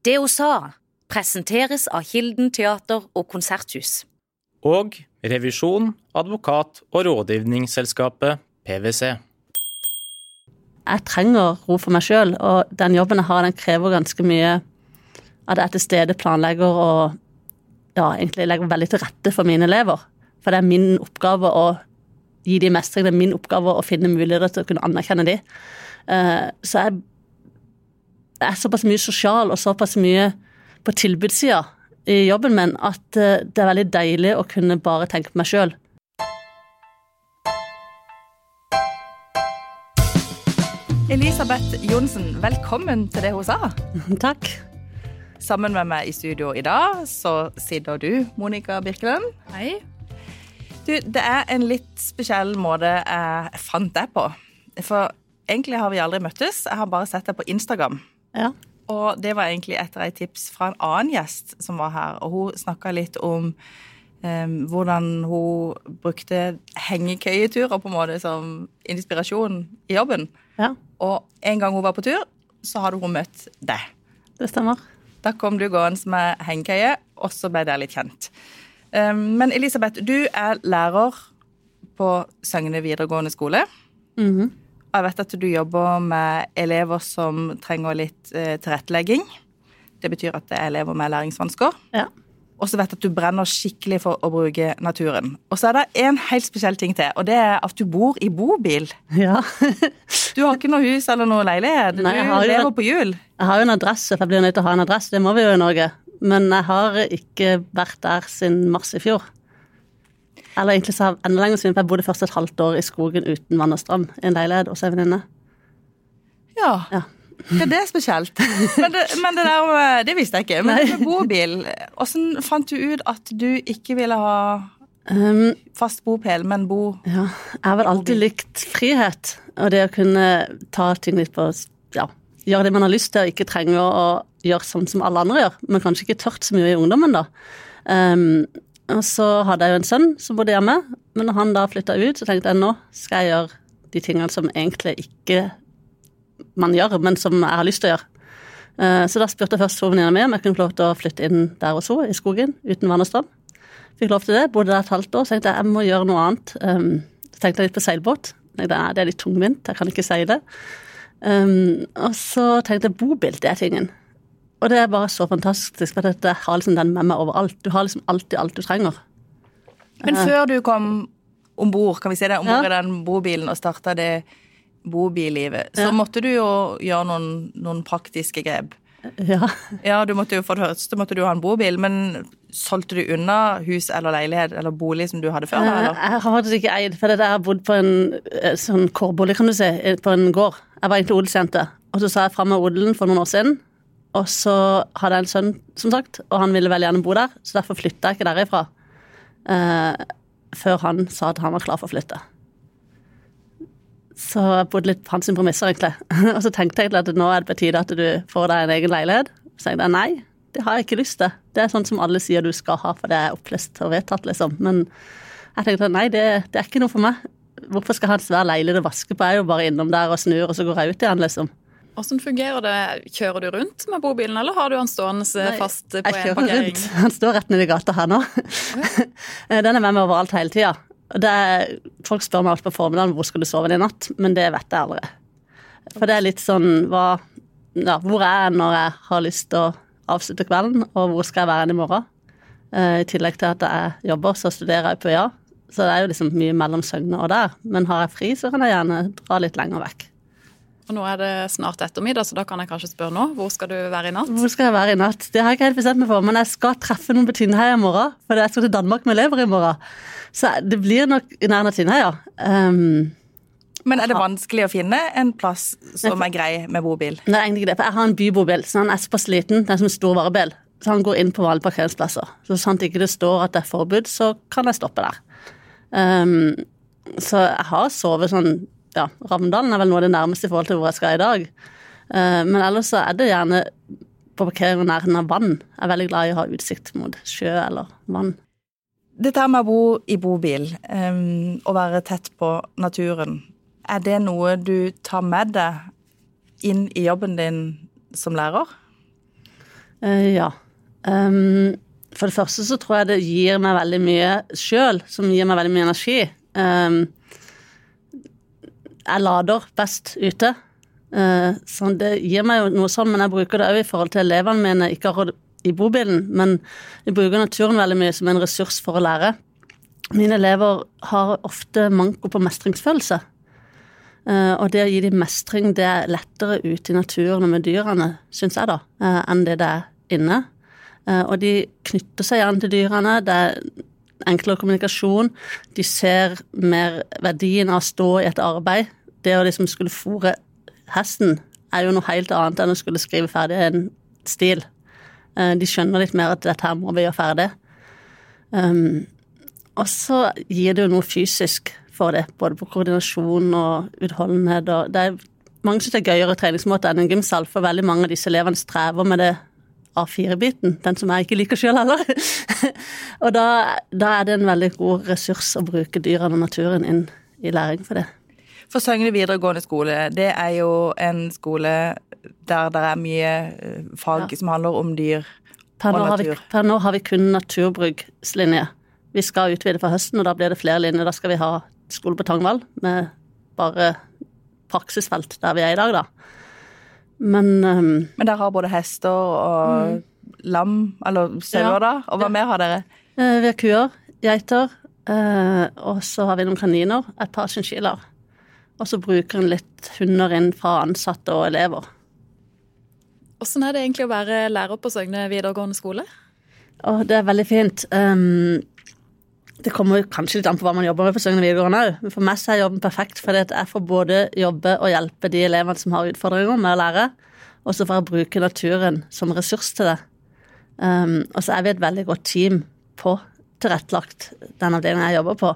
Det hun sa, presenteres av Kilden teater og konserthus. Og revisjon, advokat og rådgivningsselskapet PwC. Jeg trenger ro for meg sjøl, og den jobben jeg har, den krever ganske mye at jeg er til stede, planlegger og ja, egentlig legger veldig til rette for mine elever. For det er min oppgave å gi de mestring, det er min oppgave å finne muligheter til å kunne anerkjenne de. Eh, så jeg er såpass mye sosial og såpass mye på tilbudssida i jobben min at eh, det er veldig deilig å kunne bare tenke på meg sjøl. Elisabeth Johnsen, velkommen til det hun sa. Takk. Sammen med meg i studio i dag så sitter du, Monica Birkeland. Hei. Du, det er en litt spesiell måte jeg fant deg på. For egentlig har vi aldri møttes, jeg har bare sett deg på Instagram. Ja. Og det var egentlig etter et tips fra en annen gjest som var her, og hun snakka litt om um, hvordan hun brukte hengekøyeturer på en måte som inspirasjon i jobben. ja. Og en gang hun var på tur, så hadde hun møtt deg. Det stemmer. Da kom du gående med hengekøye, og så ble dere litt kjent. Um, men Elisabeth, du er lærer på Søgne videregående skole. Mhm. Og jeg vet at du jobber med elever som trenger litt eh, tilrettelegging. Det betyr at det er elever med læringsvansker. Ja. Og så vet jeg at du brenner skikkelig for å bruke naturen. Og så er det en helt spesiell ting til, og det er at du bor i bobil. ja. Du har ikke noe hus eller noe leilighet. Nei, du lever lever på hjul. Jeg har jo en adresse, for jeg blir nødt til å ha en adresse. Det må vi jo i Norge. Men jeg har ikke vært der siden mars i fjor. Eller egentlig så har enda lenger siden, for jeg bodde først et halvt år i skogen uten vann og strøm. I en leilighet hos ei venninne. Ja. Ja. Ja, det er spesielt. Men det, men det der Det visste jeg ikke. Men Nei. med bobil, åssen fant du ut at du ikke ville ha Um, fast bopel, men bo ja, jeg har vel alltid likt frihet. Og det å kunne ta ting litt på Ja, gjøre det man har lyst til, og ikke trenger å gjøre sånn som alle andre gjør. Men kanskje ikke tørt så mye i ungdommen, da. Um, og så hadde jeg jo en sønn som bodde hjemme, men når han da flytta ut, så tenkte jeg nå skal jeg gjøre de tingene som egentlig ikke man gjør, men som jeg har lyst til å gjøre. Eh, Så da spurte jeg først venninna mi om jeg kunne få lov til å flytte inn der hos henne, i skogen, uten vann og strøm. Fikk lov til det, bodde der et halvt år, så tenkte jeg jeg må gjøre noe annet. Um, Så tenkte jeg litt på seilbåt. Det er litt tungvint, jeg kan ikke seile. Um, og så tenkte jeg bobil, det er tingen. Og det er bare så fantastisk, for at jeg har liksom den med meg overalt. Du har liksom alltid alt du trenger. Men før du kom om bord, kan vi si det, om bord Ja. i den bobilen og starta det bobillivet, så Ja. måtte du jo gjøre noen, noen praktiske grep. Ja. Ja, du måtte jo for det første måtte du ha en bobil, men solgte du unna hus eller leilighet eller bolig som du hadde før? Eh, eller? Jeg har faktisk ikke eid, for jeg har bodd på en eh, sånn kårbolig, kan du si, eh, på en gård. Jeg var egentlig odelsjente, og så sa jeg fra meg odelen for noen år siden. Og så hadde jeg en sønn, som sagt, og han ville veldig gjerne bo der, så derfor flytta jeg ikke derifra. Uh, før han sa at han var klar for å flytte. Så jeg bodde litt på hans premisser, egentlig. og så tenkte jeg at nå er det på tide at du får deg en egen leilighet. Så tenkte jeg nei, det har jeg ikke lyst til. Det er sånn som alle sier du skal ha, for det er opplest og vedtatt, liksom. Men jeg tenkte nei, det, det er ikke noe for meg. Hvorfor skal jeg ha en svær leilighet å vaske på? Jeg er jo bare innom der og snur, og så går jeg ut igjen, liksom. Hvordan fungerer det? Kjører du rundt med bobilen, eller har du den stående Nei, fast på Jeg kjører rundt. Han står rett nedi gata her nå. Den er med meg overalt hele tida. Folk spør meg alt på formiddagen hvor skal du sove i natt, men det vet jeg aldri. For det er litt sånn hva, ja, Hvor er jeg når jeg har lyst til å avslutte kvelden, og hvor skal jeg være i morgen? Eh, I tillegg til at jeg jobber, så studerer jeg på UiA. Så det er jo liksom mye mellom Søgne og der. Men har jeg fri, så kan jeg gjerne dra litt lenger vekk. Og nå er det snart ettermiddag, så da kan jeg kanskje spørre nå. Hvor skal du være i natt? Hvor skal jeg være i natt? Det har jeg ikke helt bestemt meg for, men jeg skal treffe noen på Tindheia i morgen. For jeg skal til Danmark med elever i morgen. Så det blir nok i nærheten av Tindheia. Um, Men er det vanskelig å finne en plass som er grei med bobil? det er egentlig ikke det, for jeg har en bybobil, så han er såpass liten. Den er som en stor varebil. Så han går inn på vanlige parkeringsplasser. Så sant ikke det står at det er forbud, så kan jeg stoppe der. Um, så jeg har sovet sånn Ja, Ravndalen er vel noe av det nærmeste i forhold til hvor jeg skal i dag. Uh, men ellers så er det gjerne på parkering i nærheten av vann. Jeg er veldig glad i å ha utsikt mot sjø eller vann. Dette med å bo i bobil um, og være tett på naturen, er det noe du tar med deg inn i jobben din som lærer? Uh, ja. Um, for det første så tror jeg det gir meg veldig mye sjøl, som gir meg veldig mye energi. Um, jeg lader best ute. Uh, så det gir meg jo noe sånn, men jeg bruker det òg i forhold til elevene mine, ikke akkurat i bobilen, men jeg bruker naturen veldig mye som en ressurs for å lære. Mine elever har ofte manko på mestringsfølelse. Uh, og det å gi dem mestring, det er lettere ute i naturen og med dyrene, syns jeg, da, uh, enn det det er inne. Og de knytter seg gjerne til dyrene. Det er enklere kommunikasjon. De ser mer verdien av å stå i et arbeid. Det å liksom skulle fòre hesten er jo noe helt annet enn å skulle skrive ferdig en stil. de skjønner litt mer at dette her må vi gjøre ferdig. Um, og så gir det jo noe fysisk for det, både på koordinasjon og utholdenhet. Og det er mange det er gøyere treningsmåte enn en gymsal, for veldig mange av disse elevene strever med det A4-biten, den som jeg ikke liker sjøl heller. og da, da, er det en veldig god ressurs å bruke dyrene og naturen inn i læring for det. For Søgne videregående skole, det er jo en skole der det er mye eh, fag ja. som handler om dyr per og natur. Vi, per nå har vi kun naturbrukslinje. Vi skal utvide for høsten, og da blir det flere linjer. Da skal vi ha skole på Tangvall med bare praksisfelt der vi er i dag, da. Men um, Men dere har både hester og mm. lam, eller sauer, ja, da? Og hva ja. mer har dere? Uh, vi har kuer, geiter, uh, og så har vi noen kaniner, et par chinchillaer. Og så bruker en litt hunder inn fra ansatte og elever. Hvordan er det egentlig å være lærer på Søgne videregående skole? Å, det er veldig fint. Um, det kommer kanskje litt an på hva man jobber med på Søgne videregående òg, men for meg så er jobben perfekt fordi jeg får både jobbe og hjelpe de elevene som har utfordringer med å lære, og så får jeg bruke naturen som ressurs til det. Um, og så er vi et veldig godt team på tilrettelagt den avdelingen jeg jobber på,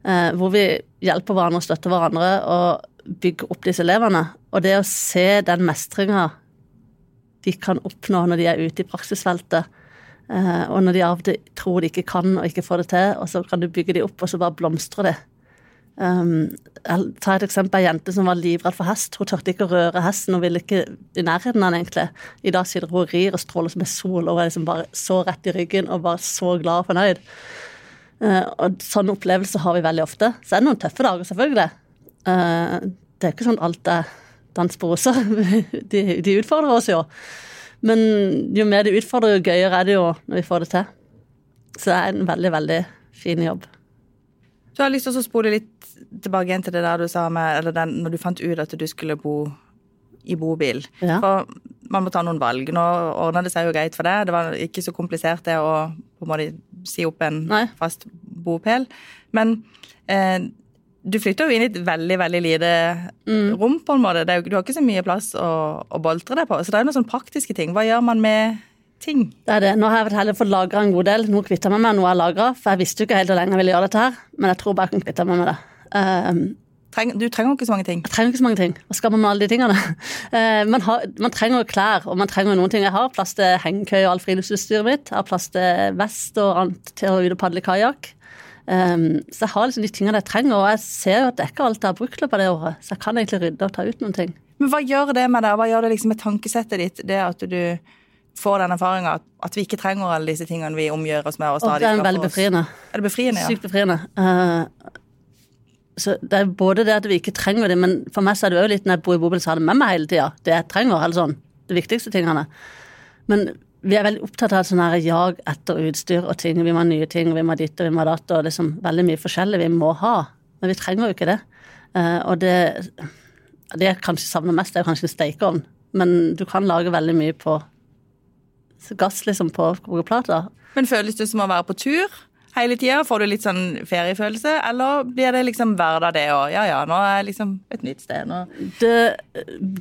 hvor vi hjelper hverandre og støtter hverandre og bygger opp disse elevene. Og det å se den mestringa de kan oppnå når de er ute i praksisfeltet, Uh, og når de av og til tror de ikke kan og ikke får det til, og så kan du bygge de opp, og så bare blomstrer det. Um, jeg tar et eksempel. Ei jente som var livredd for hest. Hun turte ikke å røre hesten og ville ikke i nærheten av den, egentlig. I dag sitter hun og rir og stråler som en sol og er liksom bare så rett i ryggen og bare så glad og fornøyd. Uh, og sånne opplevelser har vi veldig ofte. Så er det noen tøffe dager, selvfølgelig. Uh, det er ikke sånn alt er dans på roser. de, de utfordrer oss jo. Men jo mer de utfordrer, jo gøyere er det jo når vi får det til. Så det er en veldig, veldig fin jobb. Du har lyst til å spole litt tilbake igjen til det der du sa med Eller den, når du fant ut at du skulle bo i bobil. Ja. For man må ta noen valg. Nå ordna det seg jo greit for deg. Det var ikke så komplisert det å på en måte si opp en Nei. fast bopel. Men eh, du flytter jo inn i et veldig veldig lite mm. rom, på en måte. Jo, du har ikke så mye plass å, å boltre deg på. Så det er noen sånne praktiske ting. Hva gjør man med ting? Det er det. Nå har jeg heller fått lagra en god del. Kvitter jeg meg med noe jeg lagra, for jeg visste jo ikke helt hvor lenge jeg ville gjøre dette her. Men jeg tror bare jeg kan kvitte meg med det. Um, Treng, du trenger ikke så mange ting? Jeg trenger ikke så mange ting. Hva skal man med alle de tingene? Uh, man, har, man, trenger klær, og man trenger noen ting. Jeg har plass til hengekøye og alt friluftsutstyret mitt. Jeg har plass til vest og annet til å ut og padle kajakk. Um, så jeg har liksom de tingene jeg trenger, og jeg ser jo at det er ikke alt jeg har brukt løpet av det året. Så jeg kan egentlig rydde og ta ut noen ting. Men hva gjør det med deg? Hva gjør det liksom med tankesettet ditt, det at du får den erfaringa at, at, vi ikke trenger alle disse tingene vi omgjør oss med? og stadig Det er veldig befriende. Er det befriende, ja? Sykt befriende. Uh, så det er både det at vi ikke trenger det, men for meg så er det òg litt når jeg bor i bobil, så har det med meg hele tida. Det jeg trenger, eller sånn. De viktigste tingene. Men vi er veldig opptatt av sånn jag etter utstyr og ting. Vi må ha nye ting, vi må ha ditt og vi må ha datt. Og liksom veldig mye forskjellig vi må ha. Men vi trenger jo ikke det. Uh, og det, det jeg kanskje savner mest, er kanskje en stekeovn. Men du kan lage veldig mye på gass, liksom, på kokeplater. Men føles det som å være på tur? Hele tida? Får du litt sånn feriefølelse, eller blir det liksom hverdag, det òg? Ja ja, nå er jeg liksom et nytt sted. Nå. Det,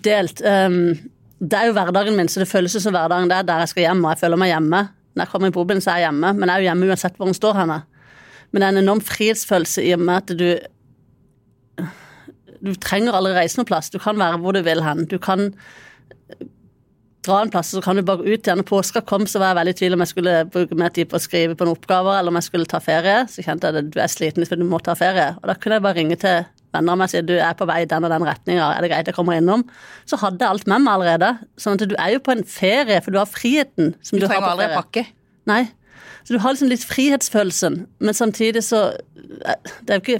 delt. Um, det er jo hverdagen min, så det føles som hverdagen. Det er der jeg skal hjem, og jeg føler meg hjemme. Når jeg kommer i bobilen, så er jeg hjemme, men jeg er jo hjemme uansett hvor hun står henne. Men det er en enorm frihetsfølelse i og med at du Du trenger aldri reise noen plass. Du kan være hvor du vil hen. Du kan dra en plass, så kan du bare ut igjen. Når påska kom, så var jeg veldig i tvil om jeg skulle bruke mer tid på å skrive på noen oppgaver, eller om jeg skulle ta ferie. Så kjente jeg at du er sliten hvis du må ta ferie. Og da kunne jeg bare ringe til venner og meg sier du er på vei i den og den retninga, er det greit jeg kommer innom? Så hadde jeg alt med meg allerede. Sånn at du er jo på en ferie, for du har friheten som Du du, har trenger på aldri ferie. pakke. Nei. Så du har liksom litt frihetsfølelsen, men samtidig så eh, Det er jo ikke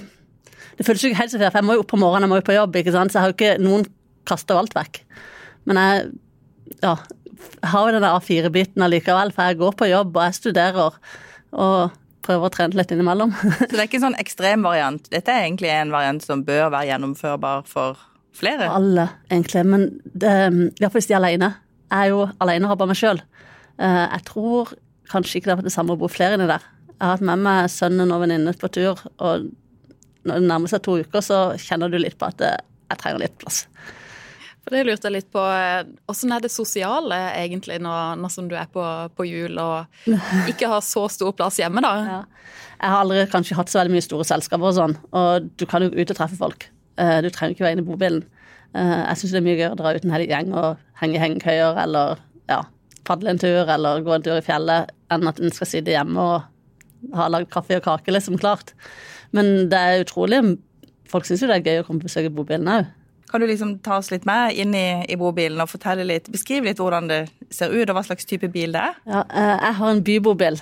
Det føles jo ikke helt så fair, for jeg må jo opp på morgenen, jeg må jo på jobb, ikke sant. Så jeg har jo ikke Noen kaster jo alt vekk. Men jeg ja, har jo den A4-biten allikevel, for jeg går på jobb og jeg studerer og prøver å trene litt innimellom. Så det er ikke en sånn ekstrem variant. Dette er egentlig en variant som bør være gjennomførbar for flere. Alle, egentlig. Men iallfall hvis de er alene. Jeg er jo alene og har bare meg sjøl. Jeg tror kanskje ikke det er det samme å bo flere inni der. Jeg har hatt med meg sønnen og venninne på tur, og når det nærmer seg to uker, så kjenner du litt på at eh, jeg trenger litt plass. Det lurte jeg litt på. Åssen er det sosiale egentlig når, nå som du er på, på jul og ikke har så stor plass hjemme, da? Ja. Jeg har aldri kanskje hatt så veldig mye store selskaper og sånn, og du kan jo ut og treffe folk. Eh, Du trenger ikke være inne i bobilen. Eh, Jeg syns det er mye gøyere å dra ut en hel gjeng og henge i hengekøyer eller ja, padle en tur eller gå en tur i fjellet enn at en skal sitte hjemme og ha lagd kaffe og kake, liksom, klart. Men det er utrolig Folk syns jo det er gøy å komme på besøk i bobilen òg. Kan du liksom ta oss litt med inn i, i bobilen og fortelle litt, beskrive litt hvordan det ser ut, og hva slags type bil det er? Ja, eh, jeg har en bybobil.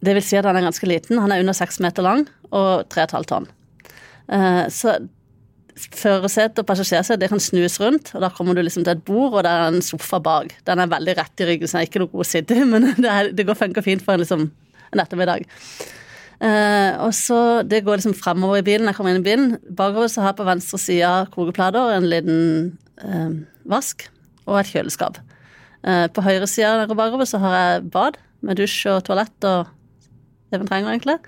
Det vil si at den er ganske liten. Han er under seks meter lang og tre og et halvt tonn. Eh, Så førersetet og passasjersetet det kan snus rundt, og da kommer du liksom til et bord, og det er en sofa bak. Den er veldig rett i ryggen, så den er ikke noe god å sitte i, men det, er, det går fint for en, liksom, en ettermiddag. Eh, og så Det går liksom fremover i bilen. Jeg kommer inn i bilen. Bakover så har jeg på venstre side kokeplater, en liten eh, vask og et kjøleskap. Eh, på høyre side bakover så har jeg bad med dusj og toalett og det man trenger, egentlig.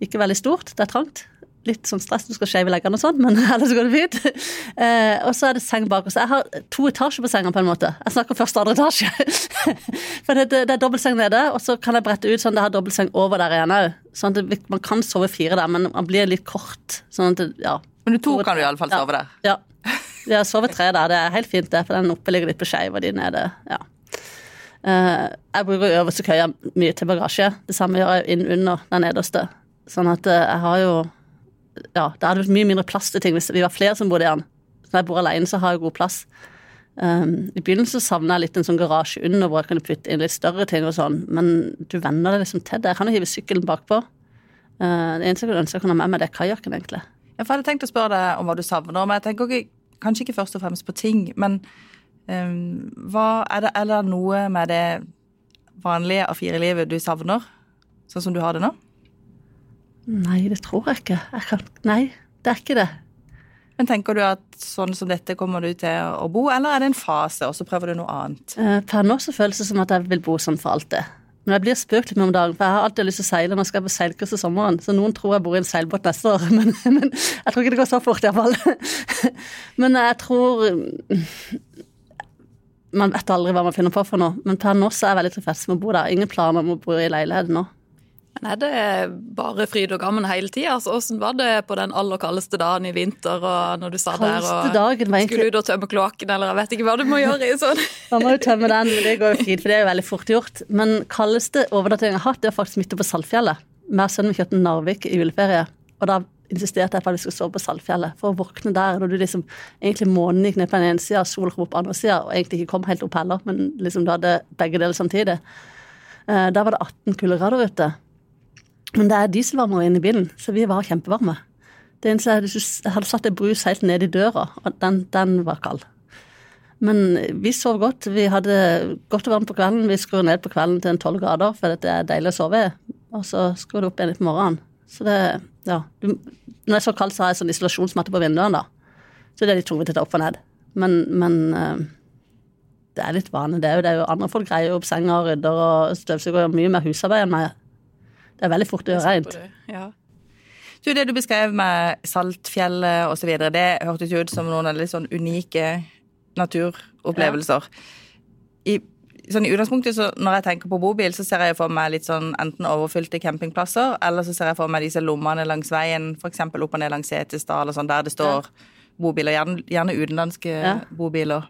Ikke veldig stort, det er trangt. Litt sånn stress, du skal skeive leggene og sånn, men ellers går det fint. Eh, og så er det seng bak. Så jeg har to etasjer på senga, på en måte. Jeg snakker første og andre etasje. For det, det, det er dobbeltseng nede, og så kan jeg brette ut sånn at jeg har dobbeltseng over der igjen òg. Sånn at det, man kan sove fire der, men man blir litt kort. Sånn at ja. Men du to kan du iallfall sove der. Ja. Har sovet tre der, det er helt fint det, for den oppe ligger litt på skeiv, og de nede, ja. Eh, jeg bruker øverste køya mye til bagasje. Det samme gjør jeg inn under den nederste. Sånn at eh, jeg har jo Ja, det hadde vært mye mindre plass til ting hvis vi var flere som bodde i den. Når jeg bor alene, så har jeg god plass. Um, I begynnelsen så savna jeg litt en sånn garasje under hvor jeg kunne putte inn litt større ting og sånn, men du venner deg liksom til det. Jeg kan jo hive sykkelen bakpå. Uh, det eneste jeg kunne ønske jeg kunne ha med meg, det er kajakken, egentlig. Jeg hadde tenkt å spørre deg om hva du savner, men jeg tenker ikke, kanskje ikke først og fremst på ting. Men um, hva er det, er det noe med det vanlige A4-livet du savner, sånn som du har det nå? Nei, det tror jeg ikke. Jeg kan, nei, det er ikke det. Men tenker du at sånn som dette kommer du til å bo, eller er det en fase, og så prøver du noe annet? Eh, Per nå så føles det som at jeg vil bo sånn for alltid. Men jeg blir spøkt litt med om dagen, for jeg har alltid lyst til å seile når jeg skal på seilkurs i sommeren. Så noen tror jeg bor i en seilbåt neste år, men, men jeg tror ikke det går så fort iallfall. Men jeg tror Man vet aldri hva man finner på for noe, men per nå så er jeg veldig tilfreds med å bo der. Ingen planer om å bo i leilighet nå. Men er bare fryd og gammen hele tida? Altså, hvordan var det på den aller kaldeste dagen i vinter, og når du sa der og dagen skulle ut og tømme kloakken, eller jeg vet ikke hva du må gjøre i sånn Man må jo tømme den, men det går jo fint, for det er jo veldig fort gjort. Men kaldeste overnatting jeg har hatt, det er faktisk midt på Saltfjellet. Meg og sønnen min kjørte Narvik i juleferie, og da insisterte jeg på at vi skulle sove på Saltfjellet. For å våkne der, når du liksom egentlig månen gikk ned på den ene sida, sol kom opp på den andre sida, og egentlig ikke kom helt opp heller, men liksom du hadde begge deler samtidig. Eh, Da var det 18 kuldegrader ute. Men det er dieselvarmere inne i bilen, så vi var kjempevarme. Det eneste Jeg hadde satt en brus helt ned i døra, og den, den var kald. Men vi sov godt. Vi hadde godt og varmt på kvelden. Vi skrur ned på kvelden til en tolv grader, for det er deilig å sove i. Og så skrur du opp igjen litt på morgenen. Så det, ja. Når det er så kaldt, så har jeg sånn isolasjonsmatte på vinduene, da. Så det er litt tungvint å ta opp og ned. Men, men eh, det er litt vane, det jo det. er jo Andre folk greier jo opp senga og rydder og støvsuger og mye mer husarbeid enn meg. Det er veldig fort å gjøre rent. Ja. Du, Det du beskrev med Saltfjellet osv., det hørtes jo ut som noen litt sånn unike naturopplevelser. I, sånn I utgangspunktet, så når jeg tenker på bobil, så ser jeg for meg litt sånn enten overfylte campingplasser, eller så ser jeg for meg disse lommene langs veien, f.eks. opp og ned langs Setesdal, og sånn, der det står bobiler. Gjerne, gjerne utenlandske Ja. bobiler.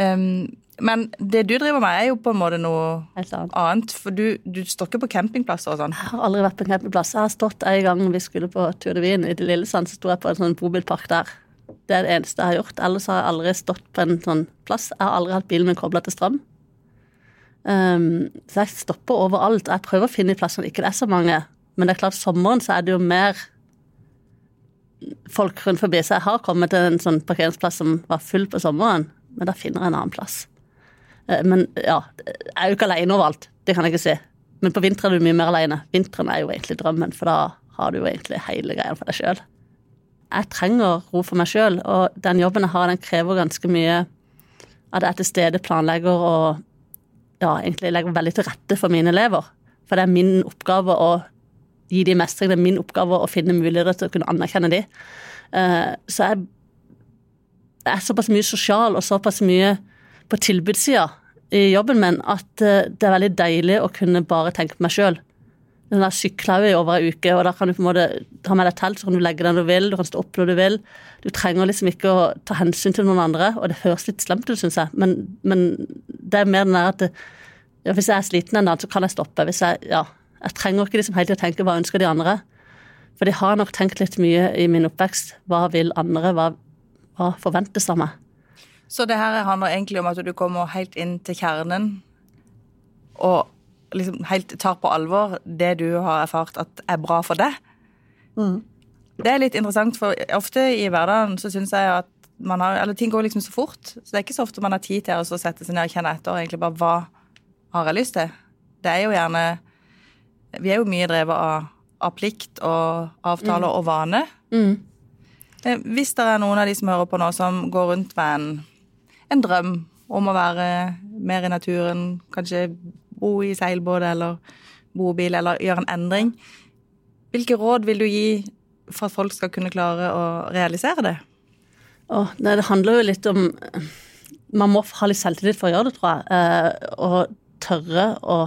Um, Men det du driver med, er jo på en måte noe Helt annet. annet. For du, du står ikke på campingplasser og sånn. Jeg har aldri vært på campingplass. Jeg har stått en gang vi skulle på Tour de Wien i Lillesand, så sto jeg på en sånn bobilpark der. Det er det eneste jeg har gjort. Ellers har jeg aldri stått på en sånn plass. Jeg har aldri hatt bilen min kobla til strøm. Um, så jeg stopper overalt. Jeg prøver å finne plasser hvor ikke det er så mange. Men det er klart, sommeren så er det jo mer folk rundt forbi. Så jeg har kommet til en sånn parkeringsplass som var full på sommeren, men da finner jeg en annen plass. Eh, Men ja, jeg er jo ikke alene overalt. Det kan jeg ikke si. Men på vinteren er du mye mer alene. Vinteren er jo egentlig drømmen, for da har du jo egentlig hele greia for deg sjøl. Jeg trenger ro for meg sjøl, og den jobben jeg har, den krever ganske mye at jeg til stede, planlegger og ja, egentlig legger veldig til rette for mine elever. For det er min oppgave å gi dem mestring, det er min oppgave å finne muligheter til å kunne anerkjenne de. Eh, Så jeg er såpass mye sosial og såpass mye på tilbudssida i jobben min at eh, det er veldig deilig å kunne bare tenke på meg sjøl. Den der sykler vi over ei uke, og da kan du på en måte ta med deg telt, så kan du legge den du vil, du kan stå opp når du vil. Du trenger liksom ikke å ta hensyn til noen andre, og det høres litt slemt ut, syns jeg, men, men det er mer den der at det, ja, hvis jeg er sliten en dag, så kan jeg stoppe. Hvis jeg, ja, jeg trenger ikke liksom hele tida tenke hva ønsker de andre. For de har nok tenkt litt mye i min oppvekst. Hva vil andre? Hva, hva forventes av meg? Så det her handler egentlig om at du kommer helt inn til kjernen og liksom helt tar på alvor det du har erfart at er bra for deg. Det er litt interessant, for ofte i hverdagen så syns jeg at man har, eller ting går liksom så fort, så det er ikke så ofte man har tid til å sette seg ned og kjenne etter egentlig bare hva har jeg lyst til. Det er jo gjerne Vi er jo mye drevet av, av plikt og avtaler og vane. Mm. Hvis det er noen av de som hører på nå, som går rundt med en, en drøm om å være mer i naturen, kanskje bo i seilbåt eller bobil, eller gjøre en endring, hvilke råd vil du gi for at folk skal kunne klare å realisere det? Åh, nei, det handler jo litt om Man må ha litt selvtillit for å gjøre det, tror jeg. Eh, og tørre å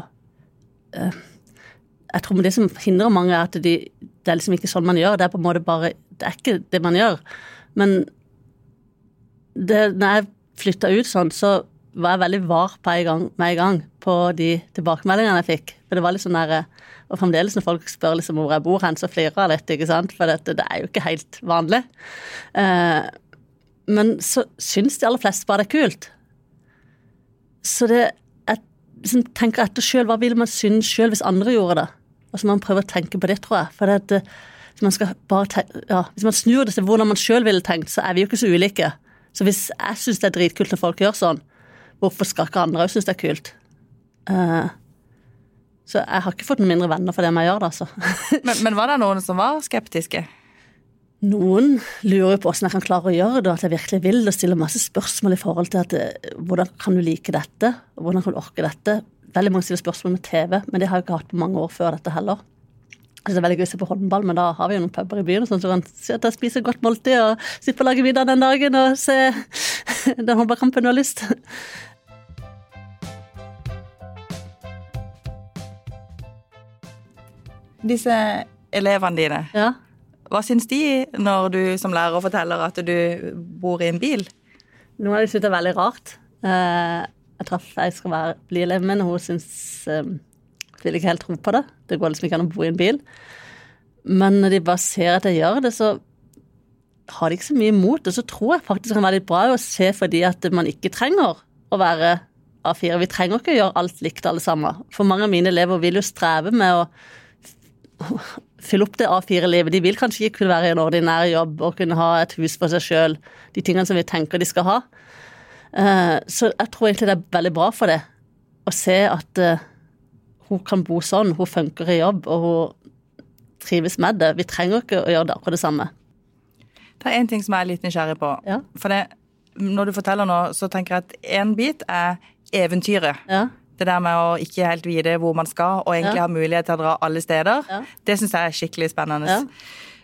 eh, Jeg tror det som hindrer mange, er at de, det er liksom ikke sånn man gjør. Det er på en måte bare Det er ikke det man gjør. Men det, når jeg flytta ut sånn, så var jeg veldig var på en gang, med en gang på de tilbakemeldingene jeg fikk. For det var litt sånn der, Og fremdeles når folk spør liksom hvor jeg bor hen, så flirer jeg litt, ikke sant. For dette, det er jo ikke helt vanlig. Eh, men så syns de aller fleste bare det er kult. Så det jeg liksom tenker etter sjøl, hva ville man synes sjøl hvis andre gjorde det? Og så må man prøve å tenke på det, tror jeg. For det, at, eh, hvis, man skal bare te- ja, hvis man snur det til hvordan man sjøl ville tenkt, så er vi jo ikke så ulike. Så hvis jeg syns det er dritkult når folk gjør sånn, hvorfor skal ikke andre òg synes det er kult? Uh, så jeg har ikke fått noen mindre venner for det jeg gjør det, altså. Men, men var det noen som var skeptiske? Noen lurer på hvordan jeg kan klare å gjøre det, og at jeg virkelig vil det, og stiller masse spørsmål i forhold til at eh, hvordan kan du like dette, og hvordan kan du orke dette. Veldig mange stiller spørsmål med TV, men det har jeg ikke hatt på mange år før dette heller. Det er veldig gøy å se på håndball, men da har vi jo noen puber i byen, sånn så man spiser godt måltid og sitte å lage middag den dagen og se den håndballkampen du har lyst. Disse elevene dine, Ja. hva syns de når du som lærer forteller at du bor i en bil? Noen av de syns det er veldig rart. Eh, Jeg traff ei skal være, bli elev, men hun syns eh, Vil ikke helt tro på det. Det går liksom ikke an å bo i en bil. Men når de bare ser at jeg gjør det, så har de ikke så mye imot det. Så tror jeg faktisk det kan være litt bra å se fordi at man ikke trenger å være A4. Vi trenger ikke å gjøre alt likt alle sammen. For mange av mine elever vil jo streve med å fylle opp det A4-livet. De vil kanskje ikke kunne være i en ordinær jobb og kunne ha et hus for seg sjøl. De tingene som vi tenker de skal ha. Eh, Så jeg tror egentlig det er veldig bra for det å se at eh, hun kan bo sånn, hun funker i jobb, og hun trives med det. Vi trenger ikke å gjøre det akkurat det samme. Det er én ting som jeg er litt nysgjerrig på. Ja. For det, når du forteller nå, så tenker jeg at én bit er eventyret. Ja. Det der med å ikke helt vite hvor man skal, og egentlig Ja. ha mulighet til å dra alle steder. Ja. Det syns jeg er skikkelig spennende. Ja.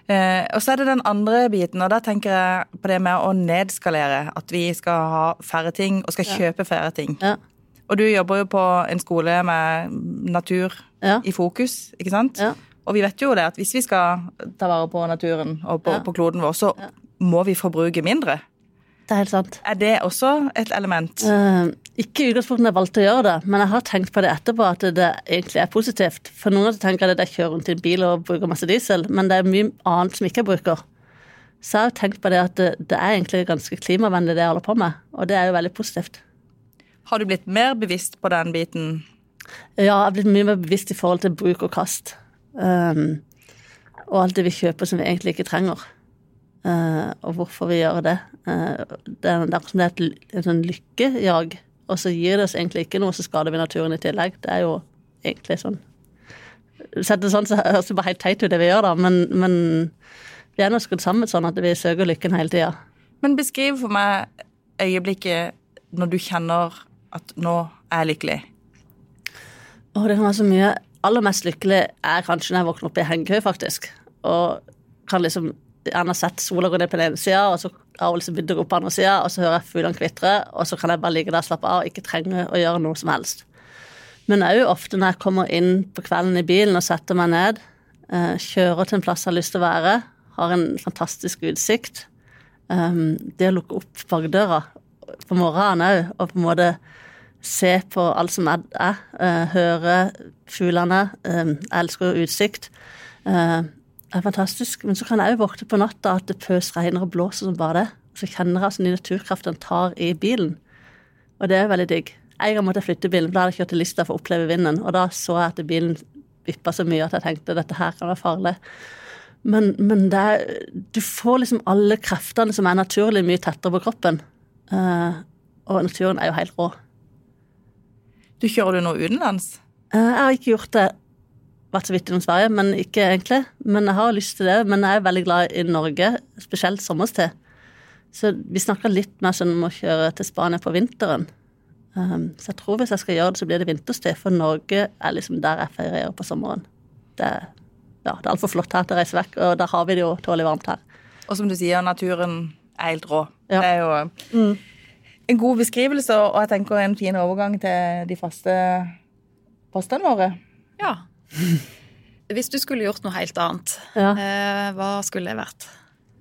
Eh, og så er det den andre biten, og da tenker jeg på det med å nedskalere. At vi skal ha færre ting, og skal kjøpe færre ting. Og du jobber jo på en skole med natur Ja. i fokus, ikke sant? Ja. Og vi vet jo det at hvis vi skal ta vare på naturen og på, Ja. på kloden vår, så må vi forbruke mindre. Det er helt sant. Er det også et element? Uh, ikke i utgangspunktet jeg valgte å gjøre det, men jeg har tenkt på det etterpå at det egentlig er positivt. For noen tenker at jeg kjører rundt i en bil og bruker masse diesel, men det er mye annet som ikke jeg bruker. Så jeg har tenkt på det at det, det er egentlig ganske klimavennlig det jeg holder på med, og det er jo veldig positivt. Har du blitt mer bevisst på den biten? Ja, jeg har blitt mye mer bevisst i forhold til bruk og kast. Um, og alt det vi kjøper som vi egentlig ikke trenger. Uh, og hvorfor vi gjør det. Uh, det, er, det er et, et sånn lykkejag, og så gir det oss egentlig ikke noe, så skader vi naturen i tillegg. Det er jo egentlig sånn Sett det sånn, så høres det bare helt teit ut, det vi gjør, da, men, men vi er nå skrudd sammen sånn at vi søker lykken hele tida. Men beskriv for meg øyeblikket når du kjenner at nå er jeg lykkelig. Å, det kan være så mye. Aller mest lykkelig er kanskje når jeg våkner opp i hengekøye, faktisk. Og kan liksom gjerne sett sola gå ned på den ene sida, og så har hun liksom begynt å gå på andre sida, og så hører jeg fuglene kvitre, og så kan jeg bare ligge der og slappe av og ikke trenge å gjøre noe som helst. Men òg ofte når jeg kommer inn på kvelden i bilen og setter meg ned, eh, kjører til en plass jeg har lyst til å være, har en fantastisk utsikt. Um, det å lukke opp bakdøra på morgenen òg, og på en måte se på alt som er, er uh, høre fuglene, Jeg elsker utsikt. Det er fantastisk. Men så kan jeg òg våkne på natta at det pøs regner og blåser som bare det. Så kjenner jeg altså de naturkraften tar i bilen. Og det er veldig digg. En gang måtte jeg flytte bilen, for da hadde jeg kjørt til Lista for å oppleve vinden. Og da så jeg at bilen vippa så mye at jeg tenkte dette her kan være farlig. Men, men er, du får liksom alle kreftene som er naturlig, mye tettere på kroppen. Uh, og naturen er jo helt rå. Du Kjører du nå utenlands? Uh, jeg har ikke gjort det vært så vidt innom Sverige, men ikke egentlig. Men jeg har lyst til det. Men jeg er veldig glad i Norge, spesielt sommerstid. Så vi snakker litt mer sånn om å kjøre til Spania på vinteren. Um, så jeg tror hvis jeg skal gjøre det, så blir det vinterstid, for Norge er liksom der jeg feirer på sommeren. Det, ja, det er altfor flott her til å reise vekk, og der har vi det jo tålelig varmt her. Og som du sier, naturen er helt rå. Ja. Det er jo mm. en god beskrivelse, og jeg tenker en fin overgang til de faste postene våre. Ja. Hvis du skulle gjort noe helt annet, ja. eh, hva skulle det vært?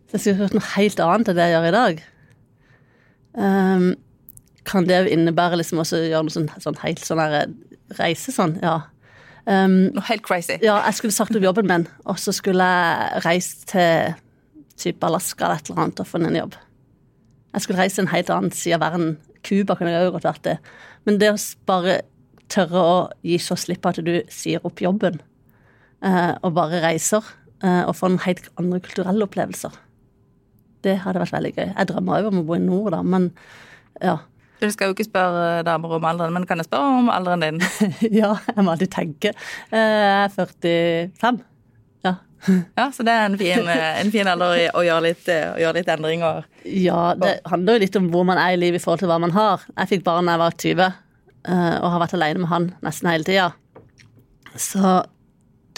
Hvis jeg skulle gjort noe helt annet enn det jeg gjør i dag? Um, kan det innebære liksom også gjøre noe sånn, sånn helt sånn her eh, reise sånn? Ja. Um, noe helt crazy? Ja, jeg skulle sagt opp jobben min, og så skulle jeg reist til type Alaska eller et eller annet og funnet en jobb. Jeg skulle reise en helt annen side av verden. Cuba kunne jeg òg godt vært det. Men det å bare tørre å gi så slipp at du sier opp jobben eh, og bare reiser eh, og får noen helt andre kulturelle opplevelser. Det hadde vært veldig gøy. Jeg drømmer òg om å bo i nord, da, men ja. Du skal jo ikke spørre damer om alderen, men kan jeg spørre om alderen din? ja, jeg må alltid tenke. Eh, jeg er 45. Ja. ja, så det er en fin, en fin alder å gjøre litt, å gjøre litt endringer. Ja, det handler jo litt om hvor man er i livet i forhold til hva man har. Jeg fikk barn da jeg var 20. Eh, og har vært alene med han nesten hele tida. Så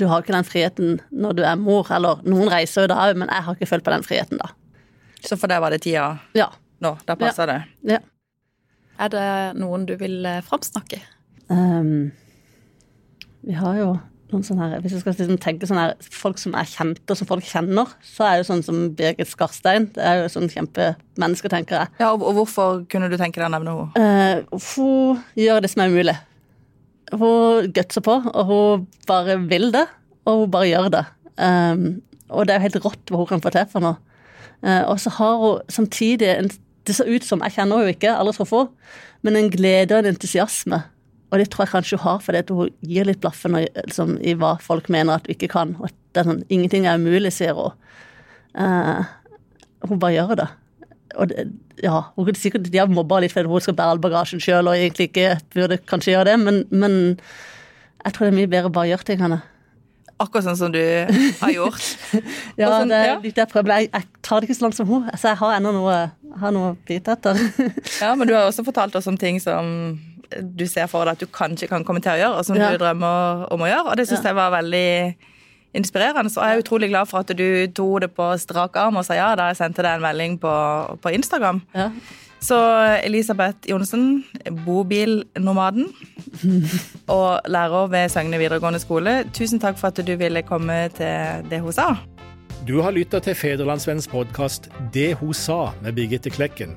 du har ikke den friheten når du er mor. Eller noen reiser jo da òg, men jeg har ikke følt på den friheten da. Så for deg var det tida ja. nå? Da passer ja. det? Ja. Er det noen du vil eh, framsnakke? Um, vi har jo noen sånne her, Hvis jeg skal liksom tenke sånne her, folk som er kjente, og som folk kjenner, så er det jo sånn som Birgit Skarstein. Det er jo sånn kjempemenneske, tenker jeg. Ja, og Hvorfor kunne du tenke deg å nevne henne? Uh, hun gjør det som er umulig. Hun gutser på, og hun bare vil det, og hun bare gjør det. Um, og det er jo helt rått hva hun kan få til for noe. Uh, og så har hun samtidig en, Det ser ut som Jeg kjenner henne jo ikke, aldri truffet henne, men en glede og en entusiasme og det tror jeg kanskje hun har, fordi hun gir litt blaffen liksom, i hva folk mener at hun ikke kan. Og det er sånn, Ingenting er umulig, sier hun. Uh, hun bare gjør det. Og det, ja, hun kunne sikkert de har mobba litt fordi hun skal bære all bagasjen sjøl og egentlig ikke burde kanskje gjøre det, men, men jeg tror det er mye bedre å bare gjøre tingene. Akkurat sånn som du har gjort? ja, sånn, det er litt det jeg Jeg, jeg tar det ikke så langt som hun, så jeg har ennå noe, har noe å bite etter. ja, men du har også fortalt oss om ting som du ser for deg at du kanskje kan komme til å gjøre, og som ja. du drømmer om å gjøre. Og det syns ja. jeg var veldig inspirerende. Så jeg er utrolig glad for at du tok det på strak arm og sa ja da jeg sendte deg en melding på, på Instagram. Ja. Så Elisabeth Johnsen, bobilnomaden og lærer ved Søgne videregående skole, tusen takk for at du ville komme til det hun sa. Du har lytta til Federlandsvennens podkast Det hun sa med Birgitte Klekken.